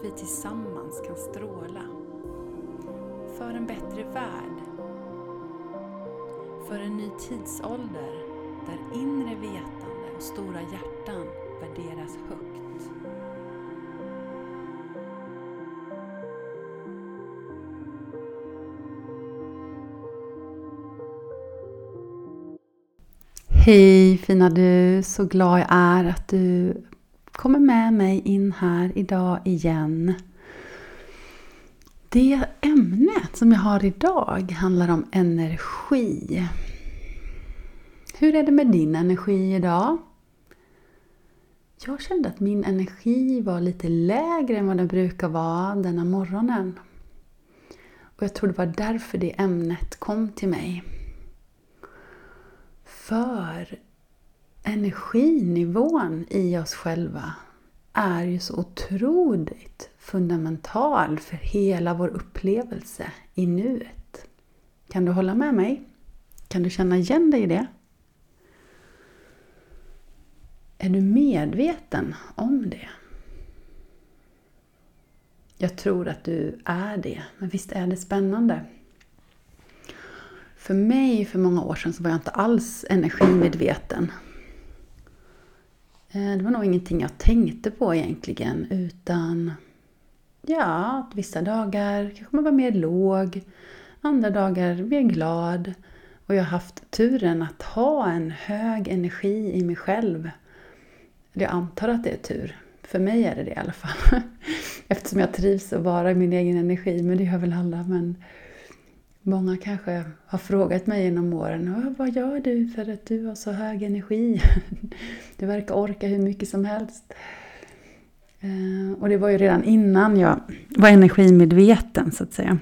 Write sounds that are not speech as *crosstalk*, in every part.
att vi tillsammans kan stråla. För en bättre värld. För en ny tidsålder där inre vetande och stora hjärtan värderas högt. Hej fina du! Så glad jag är att du kommer med mig in här idag igen. Det ämnet som jag har idag handlar om energi. Hur är det med din energi idag? Jag kände att min energi var lite lägre än vad den brukar vara denna morgonen. Och jag tror det var därför det ämnet kom till mig. För energinivån i oss själva är ju så otroligt fundamental för hela vår upplevelse i nuet. Kan du hålla med mig? Kan du känna igen dig i det? Är du medveten om det? Jag tror att du är det, men visst är det spännande? För mig för många år sedan så var jag inte alls energimedveten. Eh, det var nog ingenting jag tänkte på egentligen utan ja, vissa dagar kanske man var mer låg, andra dagar mer glad. Och jag har haft turen att ha en hög energi i mig själv. Jag antar att det är tur. För mig är det det i alla fall. *laughs* Eftersom jag trivs att vara i min egen energi, men det gör väl alla. Men Många kanske har frågat mig genom åren, vad gör du för att du har så hög energi? *laughs* Du verkar orka hur mycket som helst. Eh, och det var ju redan innan jag var energimedveten så att säga.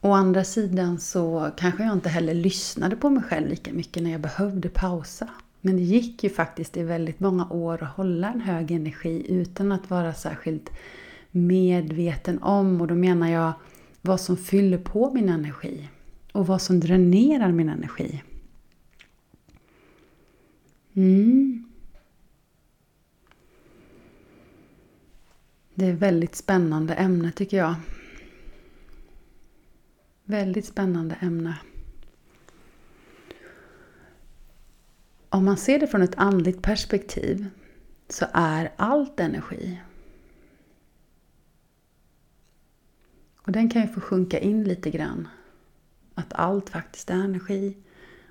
Å andra sidan så kanske jag inte heller lyssnade på mig själv lika mycket när jag behövde pausa. Men det gick ju faktiskt i väldigt många år att hålla en hög energi utan att vara särskilt medveten om, och då menar jag vad som fyller på min energi och vad som dränerar min energi. Mm. Det är ett väldigt spännande ämne tycker jag. Väldigt spännande ämne. Om man ser det från ett andligt perspektiv så är allt energi. Och den kan ju få sjunka in lite grann. Att allt faktiskt är energi.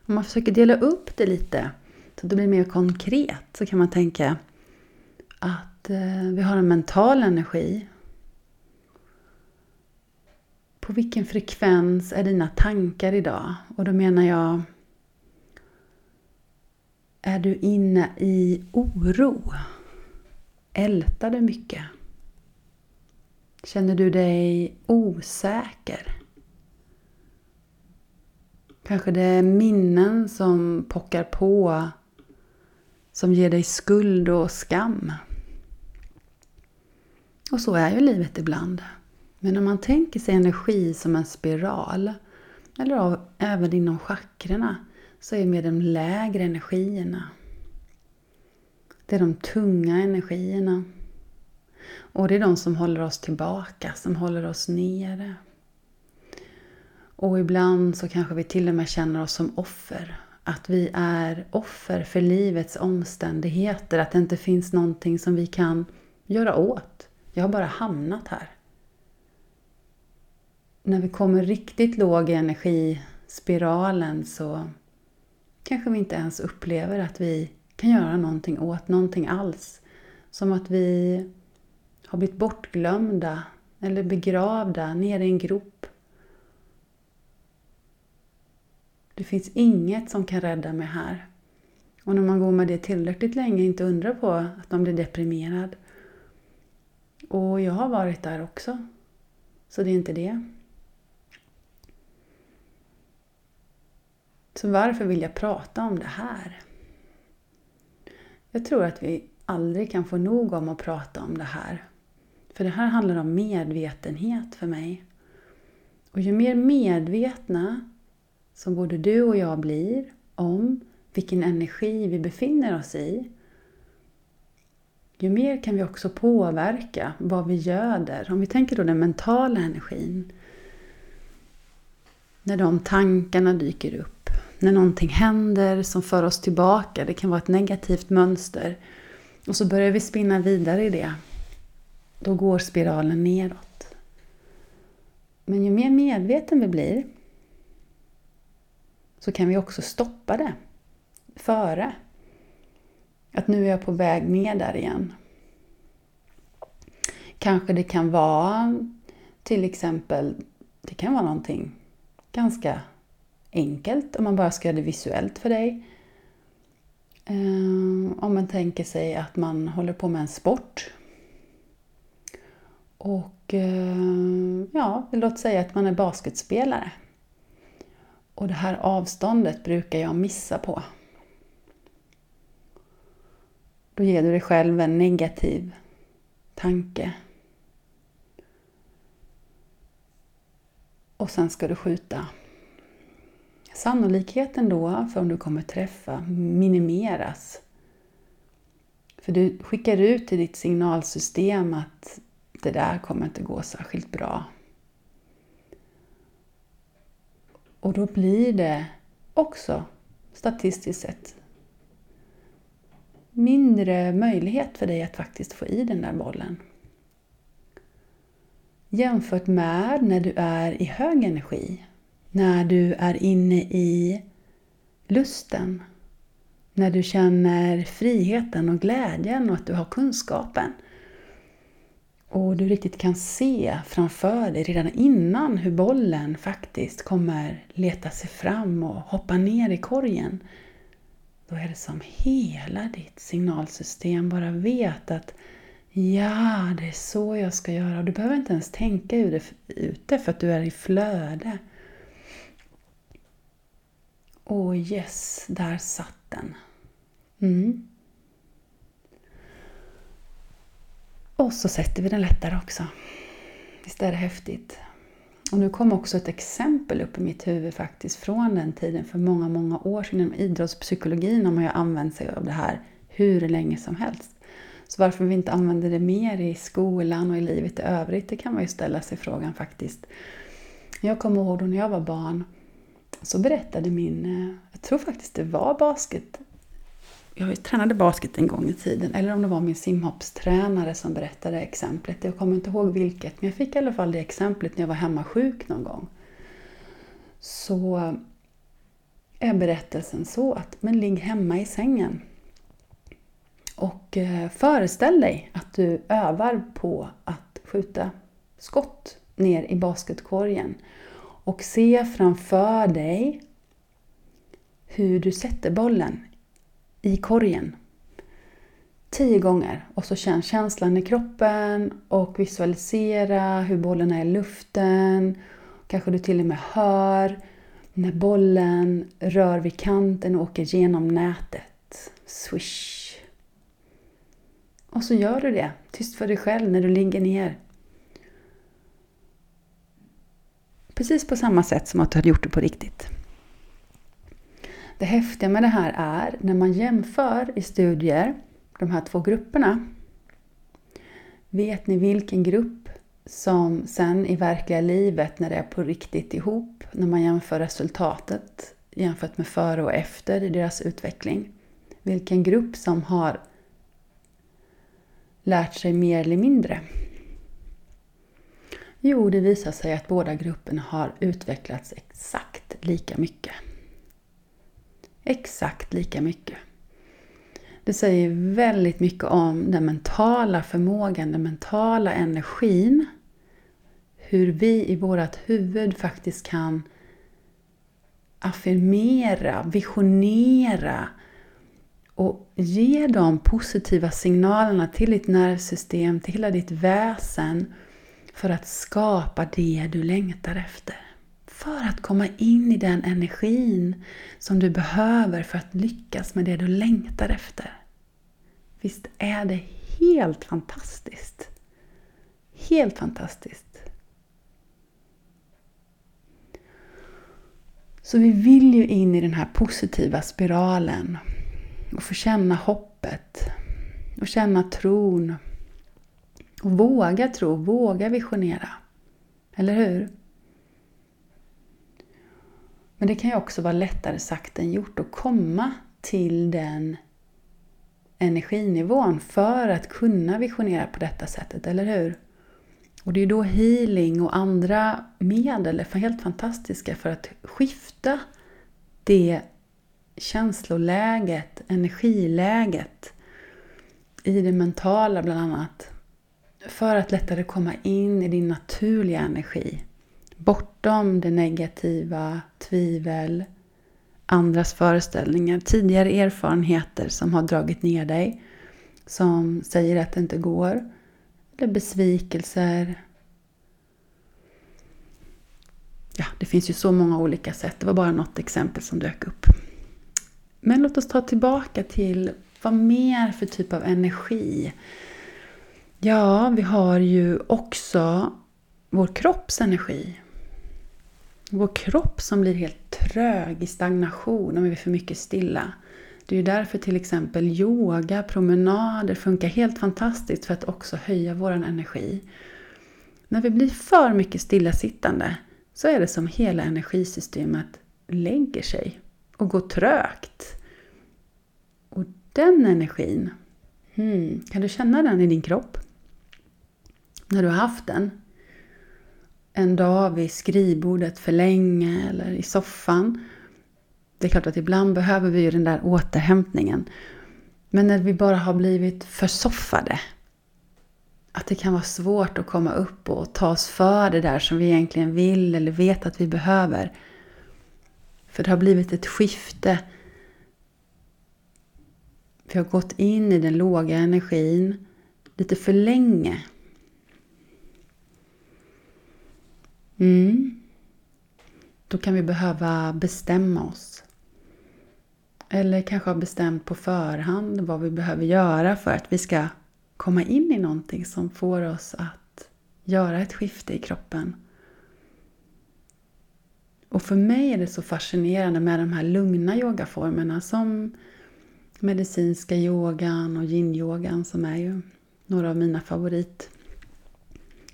Om man försöker dela upp det lite så att det blir mer konkret så kan man tänka att eh, vi har en mental energi. På vilken frekvens är dina tankar idag? Och då menar jag Är du inne i oro? Ältar du mycket? Känner du dig osäker? Kanske det är minnen som pockar på som ger dig skuld och skam. Och så är ju livet ibland. Men om man tänker sig energi som en spiral, eller av, även inom chakrarna, så är det med de lägre energierna. Det är de tunga energierna. Och det är de som håller oss tillbaka, som håller oss nere. Och ibland så kanske vi till och med känner oss som offer. Att vi är offer för livets omständigheter. Att det inte finns någonting som vi kan göra åt. Jag har bara hamnat här. När vi kommer riktigt låg i energispiralen så kanske vi inte ens upplever att vi kan göra någonting åt någonting alls. Som att vi har blivit bortglömda eller begravda nere i en grop. Det finns inget som kan rädda mig här. Och när man går med det tillräckligt länge, inte undra på att man blir deprimerad. Och jag har varit där också. Så det är inte det. Så varför vill jag prata om det här? Jag tror att vi aldrig kan få nog om att prata om det här. För det här handlar om medvetenhet för mig. Och ju mer medvetna som både du och jag blir om vilken energi vi befinner oss i, ju mer kan vi också påverka vad vi göder. Om vi tänker då den mentala energin. När de tankarna dyker upp. När någonting händer som för oss tillbaka. Det kan vara ett negativt mönster. Och så börjar vi spinna vidare i det. Då går spiralen neråt. Men ju mer medveten vi blir så kan vi också stoppa det före. Att nu är jag på väg ner där igen. Kanske det kan vara till exempel, det kan vara någonting ganska enkelt om man bara ska göra det visuellt för dig. Eh, om man tänker sig att man håller på med en sport. Och eh, ja, låt säga att man är basketspelare. Och det här avståndet brukar jag missa på. Då ger du dig själv en negativ tanke. Och sen ska du skjuta. Sannolikheten då för om du kommer träffa minimeras. För du skickar ut till ditt signalsystem att det där kommer inte gå särskilt bra. Och då blir det också statistiskt sett mindre möjlighet för dig att faktiskt få i den där bollen. Jämfört med när du är i hög energi, när du är inne i lusten, när du känner friheten och glädjen och att du har kunskapen. Och du riktigt kan se framför dig redan innan hur bollen faktiskt kommer leta sig fram och hoppa ner i korgen. Då är det som hela ditt signalsystem bara vet att ja, det är så jag ska göra. Du behöver inte ens tänka ute för att du är i flöde. Åh yes, där satt den. Mm. Och så sätter vi den lättare också. Visst är det häftigt? Och nu kom också ett exempel upp i mitt huvud faktiskt från den tiden för många, många år sedan. Inom idrottspsykologin har man ju använt sig av det här hur länge som helst. Så varför vi inte använder det mer i skolan och i livet i övrigt, det kan man ju ställa sig frågan faktiskt. Jag kommer ihåg då när jag var barn så berättade min, eh, jag tror faktiskt det var basket, jag tränade basket en gång i tiden, eller om det var min simhoppstränare som berättade exemplet. Jag kommer inte ihåg vilket, men jag fick i alla fall det exemplet när jag var hemma sjuk någon gång. Så är berättelsen så att, men ligg hemma i sängen. Och eh, föreställ dig att du övar på att skjuta skott ner i basketkorgen. Och se framför dig hur du sätter bollen i korgen. Tio gånger och så känn känslan i kroppen och visualisera hur bollen är i luften. Kanske du till och med hör när bollen rör vid kanten och åker genom nätet. Swish! Och så gör du det, tyst för dig själv när du ligger ner. Precis på samma sätt som att du hade gjort det på riktigt. Det häftiga med det här är när man jämför i studier de här två grupperna. Vet ni vilken grupp som sen i verkliga livet, när det är på riktigt ihop, när man jämför resultatet jämfört med före och efter i deras utveckling, vilken grupp som har lärt sig mer eller mindre? Jo, det visar sig att båda grupperna har utvecklats exakt lika mycket exakt lika mycket. Det säger väldigt mycket om den mentala förmågan, den mentala energin. Hur vi i vårt huvud faktiskt kan affirmera, visionera och ge de positiva signalerna till ditt nervsystem, till hela ditt väsen för att skapa det du längtar efter. För att komma in i den energin som du behöver för att lyckas med det du längtar efter. Visst är det helt fantastiskt? Helt fantastiskt. Så vi vill ju in i den här positiva spiralen och få känna hoppet och känna tron och våga tro, våga visionera. Eller hur? Men det kan ju också vara lättare sagt än gjort att komma till den energinivån för att kunna visionera på detta sättet, eller hur? Och det är då healing och andra medel är helt fantastiska för att skifta det känsloläget, energiläget i det mentala bland annat. För att lättare komma in i din naturliga energi. Bortom det negativa, tvivel, andras föreställningar, tidigare erfarenheter som har dragit ner dig. Som säger att det inte går. Eller besvikelser. Ja, det finns ju så många olika sätt. Det var bara något exempel som dök upp. Men låt oss ta tillbaka till vad mer för typ av energi? Ja, vi har ju också vår kropps energi. Vår kropp som blir helt trög i stagnation om vi är för mycket stilla. Det är ju därför till exempel yoga, promenader funkar helt fantastiskt för att också höja vår energi. När vi blir för mycket stillasittande så är det som hela energisystemet lägger sig och går trögt. Och den energin, hmm, kan du känna den i din kropp? När du har haft den en dag vid skrivbordet för länge eller i soffan. Det är klart att ibland behöver vi ju den där återhämtningen. Men när vi bara har blivit försoffade. Att det kan vara svårt att komma upp och ta oss för det där som vi egentligen vill eller vet att vi behöver. För det har blivit ett skifte. Vi har gått in i den låga energin lite för länge. Mm. Då kan vi behöva bestämma oss. Eller kanske ha bestämt på förhand vad vi behöver göra för att vi ska komma in i någonting som får oss att göra ett skifte i kroppen. Och för mig är det så fascinerande med de här lugna yogaformerna som medicinska yogan och yin-yogan som är ju några av mina favorit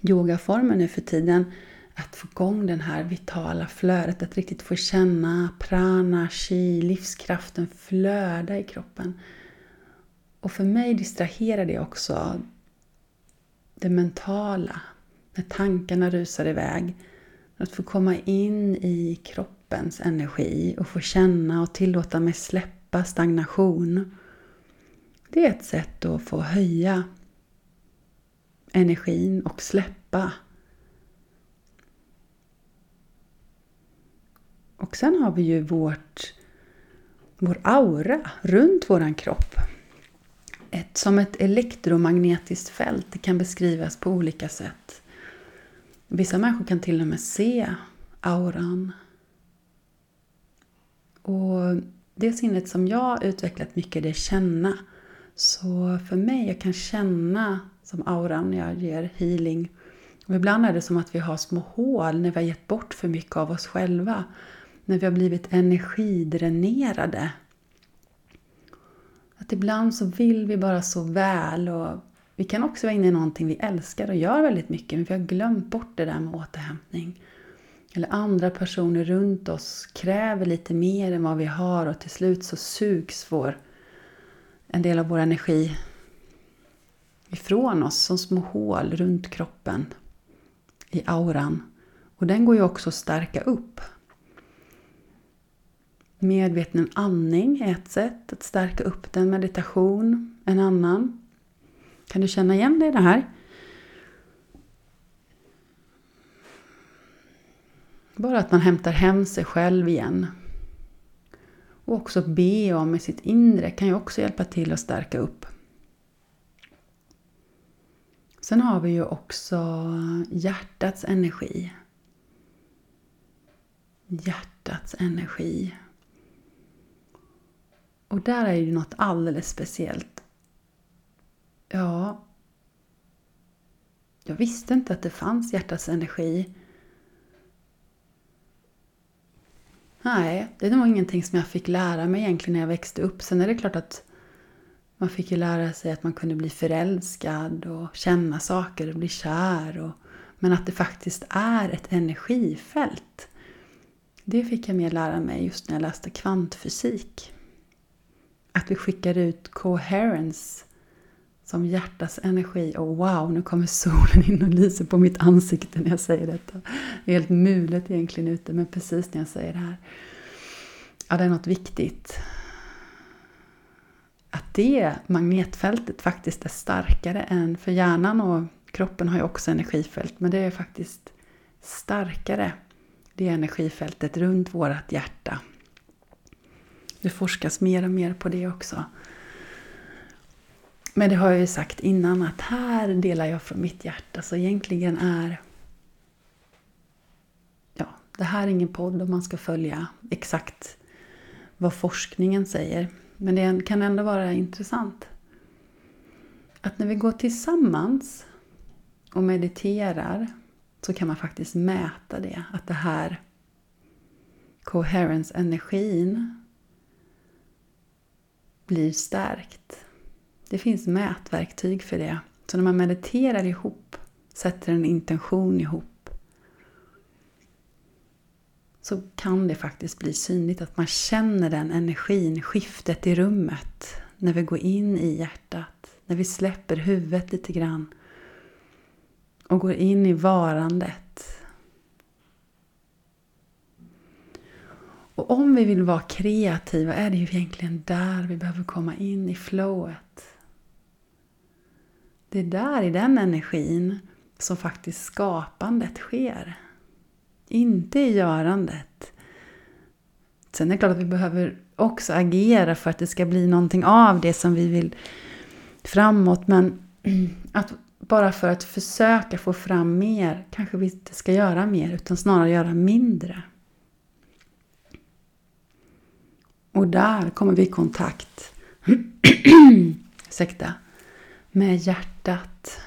yogaformer nu för tiden att få igång det här vitala flödet, att riktigt få känna prana, chi, livskraften flöda i kroppen. Och för mig distraherar det också det mentala, när tankarna rusar iväg. Att få komma in i kroppens energi och få känna och tillåta mig släppa stagnation. Det är ett sätt att få höja energin och släppa Och sen har vi ju vårt, vår aura runt våran kropp. Ett, som ett elektromagnetiskt fält. Det kan beskrivas på olika sätt. Vissa människor kan till och med se auran. Och det sinnet som jag har utvecklat mycket det är känna. Så för mig, jag kan känna som auran när jag ger healing. Och ibland är det som att vi har små hål när vi har gett bort för mycket av oss själva när vi har blivit energidränerade. Att ibland så vill vi bara så väl och vi kan också vara inne i någonting vi älskar och gör väldigt mycket men vi har glömt bort det där med återhämtning. Eller andra personer runt oss kräver lite mer än vad vi har och till slut så sugs vår, en del av vår energi ifrån oss som små hål runt kroppen i auran. Och den går ju också att stärka upp Medveten andning är ett sätt att stärka upp den. Meditation en annan. Kan du känna igen dig i det här? Bara att man hämtar hem sig själv igen. Och också be om i sitt inre kan ju också hjälpa till att stärka upp. Sen har vi ju också hjärtats energi. Hjärtats energi. Och där är ju något alldeles speciellt. Ja, jag visste inte att det fanns hjärtats energi. Nej, det var ingenting som jag fick lära mig egentligen när jag växte upp. Sen är det klart att man fick ju lära sig att man kunde bli förälskad och känna saker och bli kär. Och, men att det faktiskt är ett energifält. Det fick jag mer lära mig just när jag läste kvantfysik. Att vi skickar ut coherence som hjärtats energi. Och wow, nu kommer solen in och lyser på mitt ansikte när jag säger detta. Det är helt mulet egentligen ute, men precis när jag säger det här. Ja, det är något viktigt. Att det magnetfältet faktiskt är starkare än, för hjärnan och kroppen har ju också energifält, men det är faktiskt starkare, det energifältet runt vårt hjärta. Det forskas mer och mer på det också. Men det har jag ju sagt innan att här delar jag från mitt hjärta. Så egentligen är ja, det här är ingen podd om man ska följa exakt vad forskningen säger. Men det kan ändå vara intressant. Att när vi går tillsammans och mediterar så kan man faktiskt mäta det. Att det här coherence-energin blir stärkt. Det finns mätverktyg för det. Så när man mediterar ihop, sätter en intention ihop, så kan det faktiskt bli synligt att man känner den energin, skiftet i rummet, när vi går in i hjärtat, när vi släpper huvudet lite grann och går in i varandet. Och om vi vill vara kreativa är det ju egentligen där vi behöver komma in i flowet. Det är där, i den energin, som faktiskt skapandet sker. Inte i görandet. Sen är det klart att vi behöver också agera för att det ska bli någonting av det som vi vill framåt. Men *clears throat* att bara för att försöka få fram mer kanske vi inte ska göra mer utan snarare göra mindre. Och där kommer vi i kontakt *clears throat* ursäkta, med hjärtat.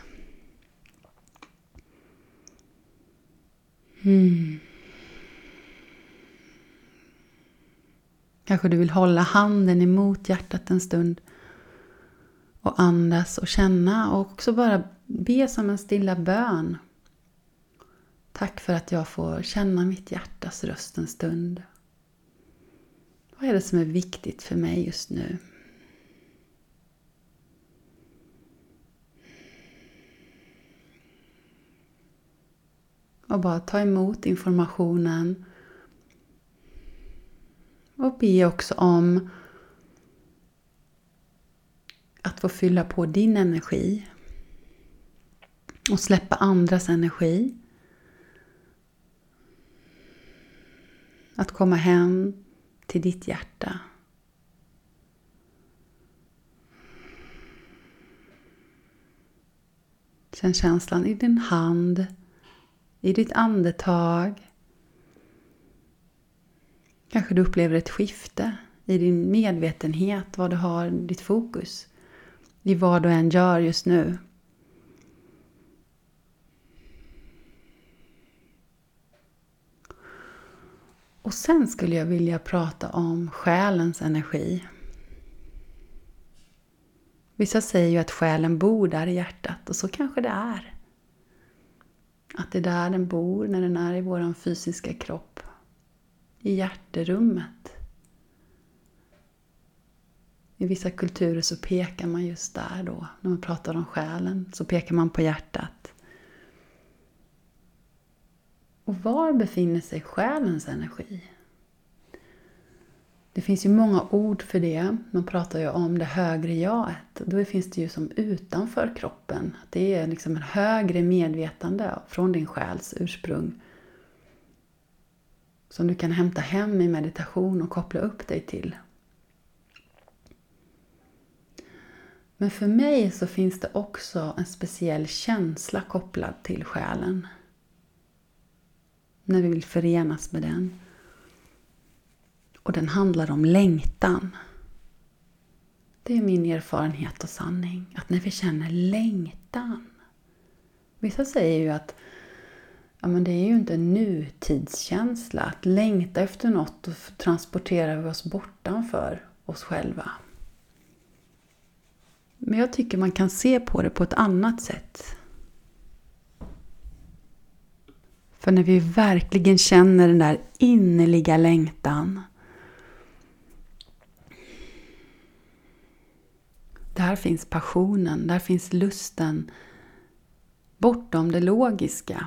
Mm. Kanske du vill hålla handen emot hjärtat en stund och andas och känna och också bara be som en stilla bön. Tack för att jag får känna mitt hjärtas röst en stund. Vad är det som är viktigt för mig just nu? Och bara ta emot informationen. Och be också om att få fylla på din energi. Och släppa andras energi. Att komma hem till ditt hjärta. Känn känslan i din hand i ditt andetag. Kanske du upplever ett skifte i din medvetenhet, vad du har ditt fokus i vad du än gör just nu. Och sen skulle jag vilja prata om själens energi. Vissa säger ju att själen bor där i hjärtat och så kanske det är. Att det är där den bor när den är i vår fysiska kropp. I hjärterummet. I vissa kulturer så pekar man just där då, när man pratar om själen, så pekar man på hjärtat. Och var befinner sig själens energi? Det finns ju många ord för det. Man pratar ju om det högre jaget. Då finns det ju som utanför kroppen. Det är liksom en högre medvetande från din själs ursprung. Som du kan hämta hem i meditation och koppla upp dig till. Men för mig så finns det också en speciell känsla kopplad till själen. När vi vill förenas med den. Och den handlar om längtan. Det är min erfarenhet och sanning. Att när vi känner längtan. Vissa säger ju att ja, men det är ju inte en nutidskänsla. Att längta efter något och transporterar vi oss bortanför oss själva. Men jag tycker man kan se på det på ett annat sätt. För när vi verkligen känner den där innerliga längtan. Där finns passionen, där finns lusten. Bortom det logiska.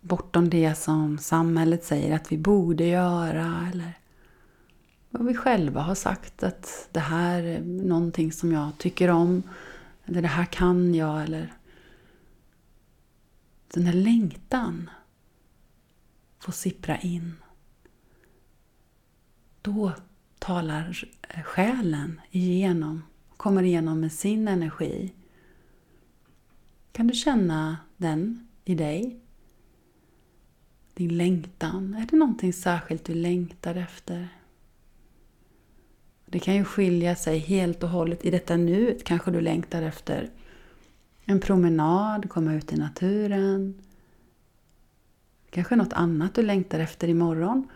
Bortom det som samhället säger att vi borde göra eller vad vi själva har sagt att det här är någonting som jag tycker om. Eller det här kan jag. Eller den här längtan får sippra in. Då talar eh, själen igenom, kommer igenom med sin energi. Kan du känna den i dig? Din längtan. Är det någonting särskilt du längtar efter? Det kan ju skilja sig helt och hållet. I detta nu kanske du längtar efter en promenad, komma ut i naturen. Kanske något annat du längtar efter imorgon.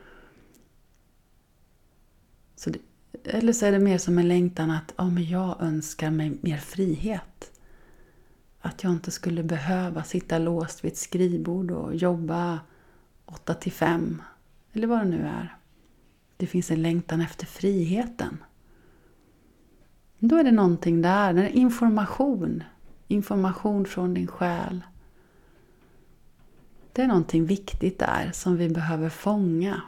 Så det, eller så är det mer som en längtan att ja, men jag önskar mig mer frihet. Att jag inte skulle behöva sitta låst vid ett skrivbord och jobba 8 till 5. Eller vad det nu är. Det finns en längtan efter friheten. Då är det någonting där, det är information. Information från din själ. Det är någonting viktigt där som vi behöver fånga.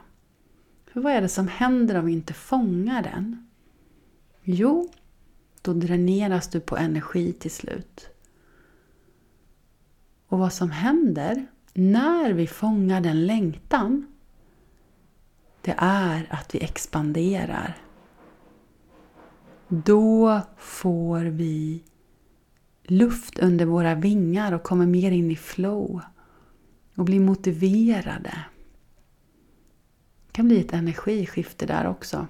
För vad är det som händer om vi inte fångar den? Jo, då dräneras du på energi till slut. Och vad som händer när vi fångar den längtan, det är att vi expanderar. Då får vi luft under våra vingar och kommer mer in i flow och bli motiverade. Det kan bli ett energiskifte där också.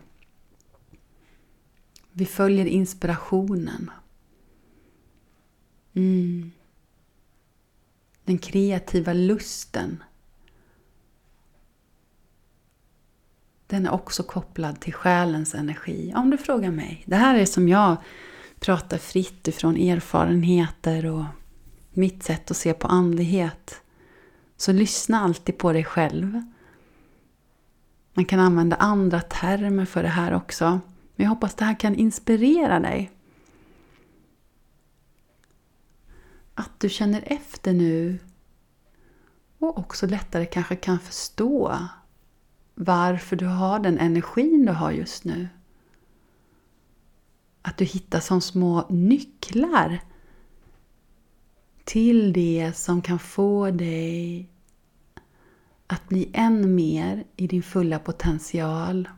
Vi följer inspirationen. Mm. Den kreativa lusten den är också kopplad till själens energi. Om du frågar mig. Det här är som jag pratar fritt ifrån erfarenheter och mitt sätt att se på andlighet. Så lyssna alltid på dig själv. Man kan använda andra termer för det här också. Men jag hoppas det här kan inspirera dig. Att du känner efter nu och också lättare kanske kan förstå varför du har den energin du har just nu. Att du hittar som små nycklar till det som kan få dig att bli än mer i din fulla potential.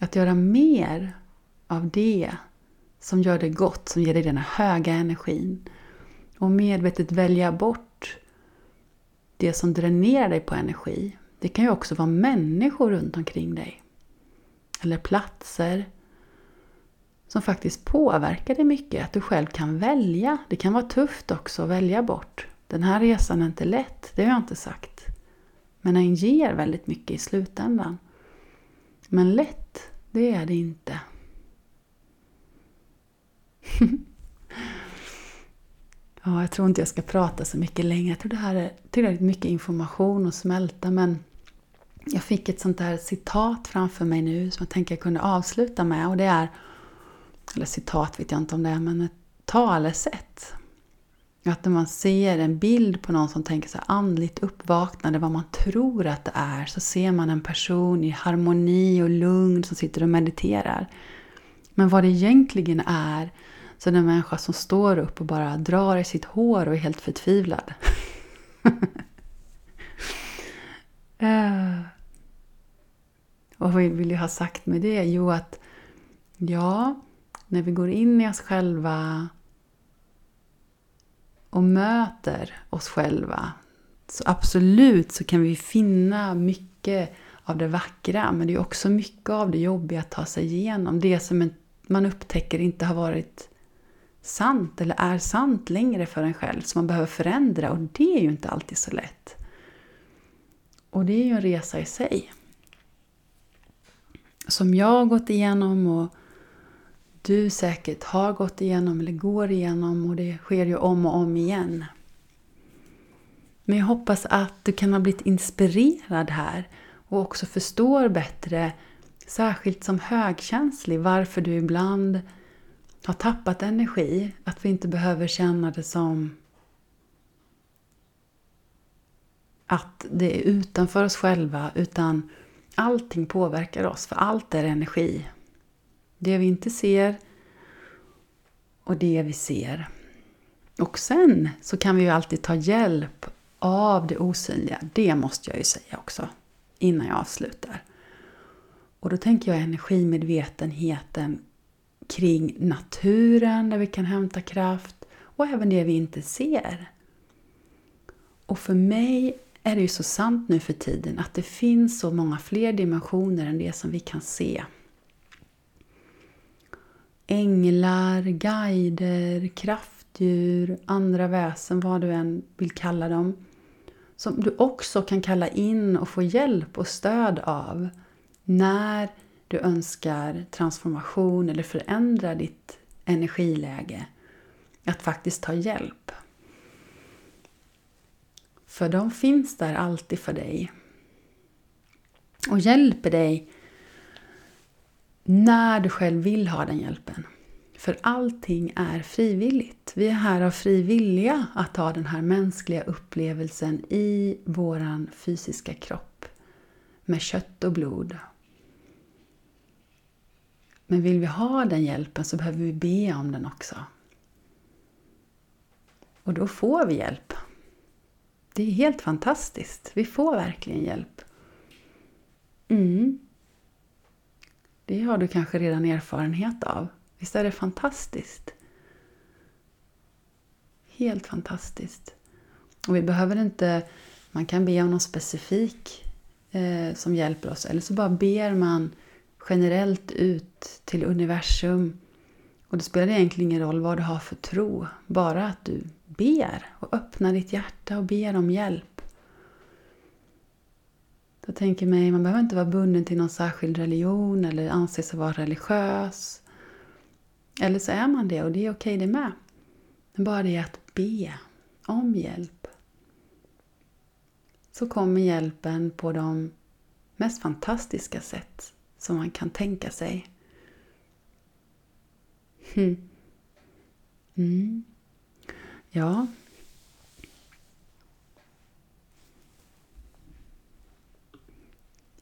Att göra mer av det som gör dig gott, som ger dig den här höga energin. Och medvetet välja bort det som dränerar dig på energi. Det kan ju också vara människor runt omkring dig. Eller platser som faktiskt påverkar dig mycket. Att du själv kan välja. Det kan vara tufft också att välja bort. Den här resan är inte lätt, det har jag inte sagt. Men den ger väldigt mycket i slutändan. Men lätt, det är det inte. *laughs* Ja, jag tror inte jag ska prata så mycket längre. Jag tror det här är tillräckligt mycket information att smälta. Men jag fick ett sånt där citat framför mig nu som jag tänker jag kunde avsluta med. Och det är, eller citat vet jag inte om det är, men ett talesätt. Att när man ser en bild på någon som tänker sig andligt uppvaknande, vad man tror att det är, så ser man en person i harmoni och lugn som sitter och mediterar. Men vad det egentligen är, så är det en människa som står upp och bara drar i sitt hår och är helt förtvivlad. *laughs* Eh. Och vad vill jag ha sagt med det? Jo, att ja, när vi går in i oss själva och möter oss själva så absolut så kan vi finna mycket av det vackra men det är också mycket av det jobbiga att ta sig igenom. Det som man upptäcker inte har varit sant eller är sant längre för en själv som man behöver förändra och det är ju inte alltid så lätt. Och det är ju en resa i sig. Som jag har gått igenom och du säkert har gått igenom eller går igenom och det sker ju om och om igen. Men jag hoppas att du kan ha blivit inspirerad här och också förstår bättre, särskilt som högkänslig, varför du ibland har tappat energi. Att vi inte behöver känna det som att det är utanför oss själva utan allting påverkar oss för allt är energi. Det vi inte ser och det vi ser. Och sen så kan vi ju alltid ta hjälp av det osynliga. Det måste jag ju säga också innan jag avslutar. Och då tänker jag energimedvetenheten kring naturen där vi kan hämta kraft och även det vi inte ser. Och för mig är det ju så sant nu för tiden att det finns så många fler dimensioner än det som vi kan se. Änglar, guider, kraftdjur, andra väsen, vad du än vill kalla dem. Som du också kan kalla in och få hjälp och stöd av när du önskar transformation eller förändra ditt energiläge. Att faktiskt ta hjälp. För de finns där alltid för dig. Och hjälper dig när du själv vill ha den hjälpen. För allting är frivilligt. Vi är här av fri vilja att ha den här mänskliga upplevelsen i våran fysiska kropp. Med kött och blod. Men vill vi ha den hjälpen så behöver vi be om den också. Och då får vi hjälp. Det är helt fantastiskt. Vi får verkligen hjälp. Mm. Det har du kanske redan erfarenhet av. Visst är det fantastiskt? Helt fantastiskt. Och vi behöver inte, man kan be om någon specifik eh, som hjälper oss. Eller så bara ber man generellt ut till universum. Och det spelar egentligen ingen roll vad du har för tro. Bara att du ber och öppnar ditt hjärta och ber om hjälp. Jag tänker mig, man behöver inte vara bunden till någon särskild religion eller anse sig vara religiös. Eller så är man det och det är okej det med. Men bara det att be om hjälp. Så kommer hjälpen på de mest fantastiska sätt som man kan tänka sig. Hm. Mm. Ja.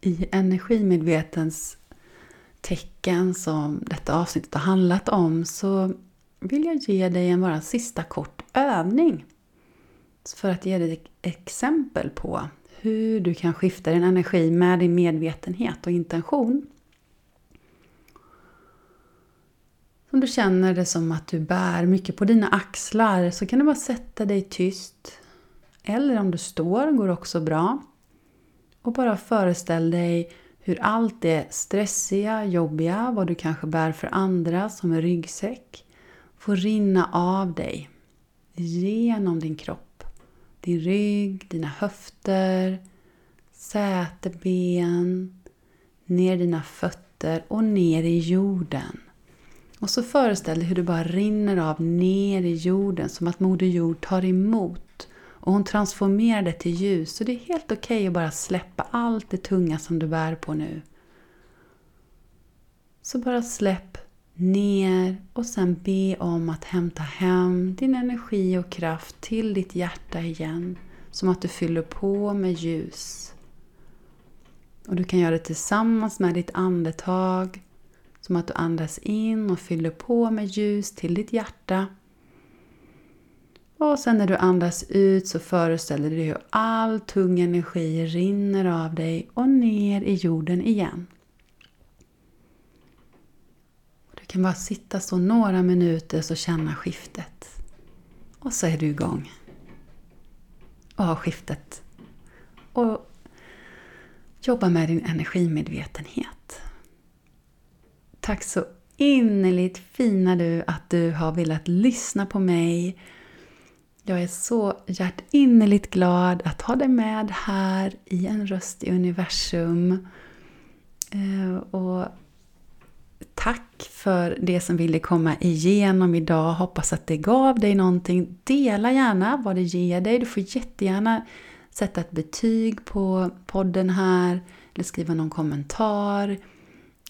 I energimedvetens tecken som detta avsnittet har handlat om så vill jag ge dig en bara sista kort övning. För att ge dig ett exempel på hur du kan skifta din energi med din medvetenhet och intention. Om du känner det som att du bär mycket på dina axlar så kan du bara sätta dig tyst. Eller om du står går också bra. Och bara föreställ dig hur allt det stressiga, jobbiga, vad du kanske bär för andra som en ryggsäck, får rinna av dig genom din kropp. Din rygg, dina höfter, säteben, ner dina fötter och ner i jorden. Och så föreställ dig hur det bara rinner av ner i jorden som att Moder Jord tar emot och hon transformerar det till ljus. Så det är helt okej okay att bara släppa allt det tunga som du bär på nu. Så bara släpp ner och sen be om att hämta hem din energi och kraft till ditt hjärta igen. Som att du fyller på med ljus. Och du kan göra det tillsammans med ditt andetag som att du andas in och fyller på med ljus till ditt hjärta. Och sen när du andas ut så föreställer du dig hur all tung energi rinner av dig och ner i jorden igen. Du kan bara sitta så några minuter och känna skiftet. Och så är du igång. Och har skiftet. Och jobba med din energimedvetenhet. Tack så innerligt fina du att du har velat lyssna på mig. Jag är så hjärtinnerligt glad att ha dig med här i en röst i universum. Eh, och tack för det som ville komma igenom idag. Hoppas att det gav dig någonting. Dela gärna vad det ger dig. Du får jättegärna sätta ett betyg på podden här eller skriva någon kommentar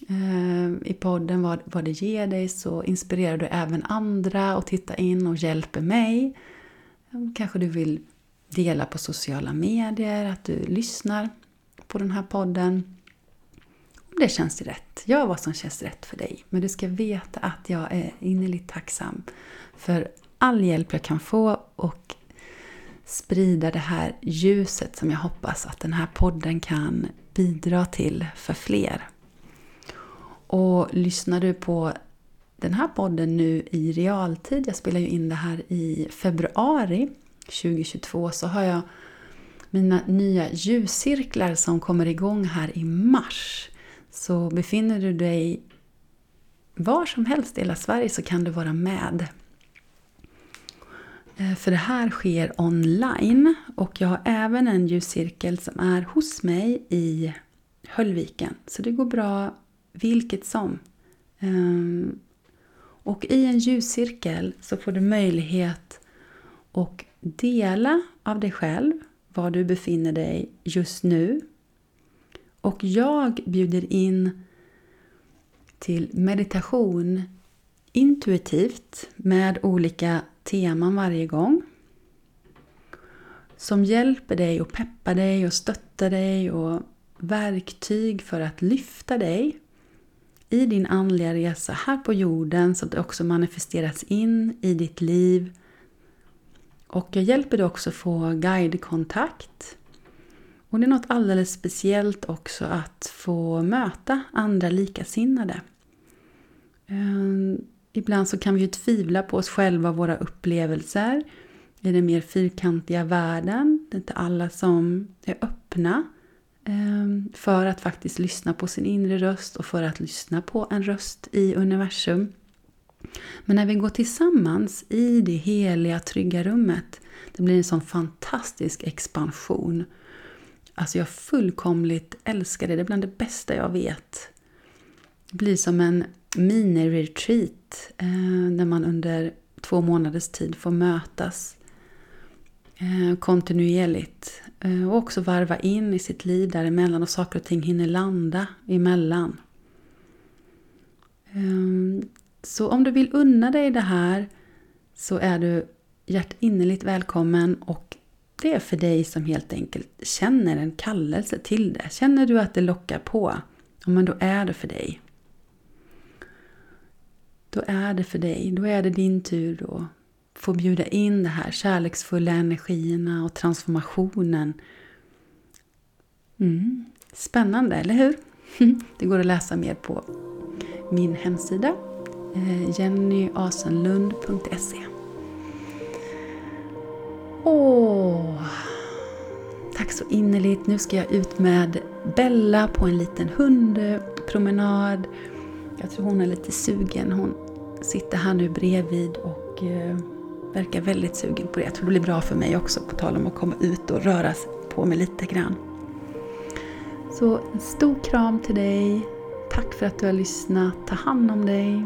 eh, i podden vad, vad det ger dig så inspirerar du även andra och titta in och hjälper mig. Kanske du vill dela på sociala medier att du lyssnar på den här podden. Om det känns rätt. Gör vad som känns rätt för dig. Men du ska veta att jag är innerligt tacksam för all hjälp jag kan få och sprida det här ljuset som jag hoppas att den här podden kan bidra till för fler. Och lyssnar du på den här podden nu i realtid, jag spelar ju in det här i februari 2022, så har jag mina nya ljuscirklar som kommer igång här i mars. Så befinner du dig var som helst i hela Sverige så kan du vara med. Eh, för det här sker online och jag har även en ljuscirkel som är hos mig i Höllviken. Så det går bra vilket som. Ehm, och i en ljuscirkel så får du möjlighet att dela av dig själv, var du befinner dig just nu. Och jag bjuder in till meditation intuitivt med olika teman varje gång. Som hjälper dig och peppar dig och stöttar dig och verktyg för att lyfta dig i din andliga resa här på jorden så att det också manifesteras in i ditt liv. Och jag hjälper dig också få guidekontakt. Och det är något alldeles speciellt också att få möta andra likasinnade. Ehm, ibland så kan vi ju tvivla på oss själva och våra upplevelser i den mer fyrkantiga världen. Det är inte alla som är öppna Ehm, för att faktiskt lyssna på sin inre röst och för att lyssna på en röst i universum. Men när vi går tillsammans i det heliga, trygga rummet, det blir en sån fantastisk expansion. Alltså jag fullkomligt älskar det, det är bland det bästa jag vet. Det blir som en mini-retreat eh, när man under två månaders tid får mötas Eh, kontinuerligt eh, och också varva in i sitt liv däremellan och saker och ting hinner landa emellan. Ehm, så om du vill unna dig det här så är du hjärtinnerligt välkommen och det är för dig som helt enkelt känner en kallelse till det. Känner du att det lockar på, men då är det för dig. Då är det för dig, då är det din tur då få bjuda in de här kärleksfulla energierna och transformationen. Mm. Spännande, eller hur? *laughs* Det går att läsa mer på min hemsida eh, jennyasenlund.se Åh, tack så innerligt. Nu ska jag ut med Bella på en liten hundpromenad. Jag tror hon är lite sugen. Hon sitter här nu bredvid och eh, verkar väldigt sugen på det. Jag tror det blir bra för mig också, på tal om att komma ut och röra på mig lite grann. Så en stor kram till dig. Tack för att du har lyssnat. Ta hand om dig.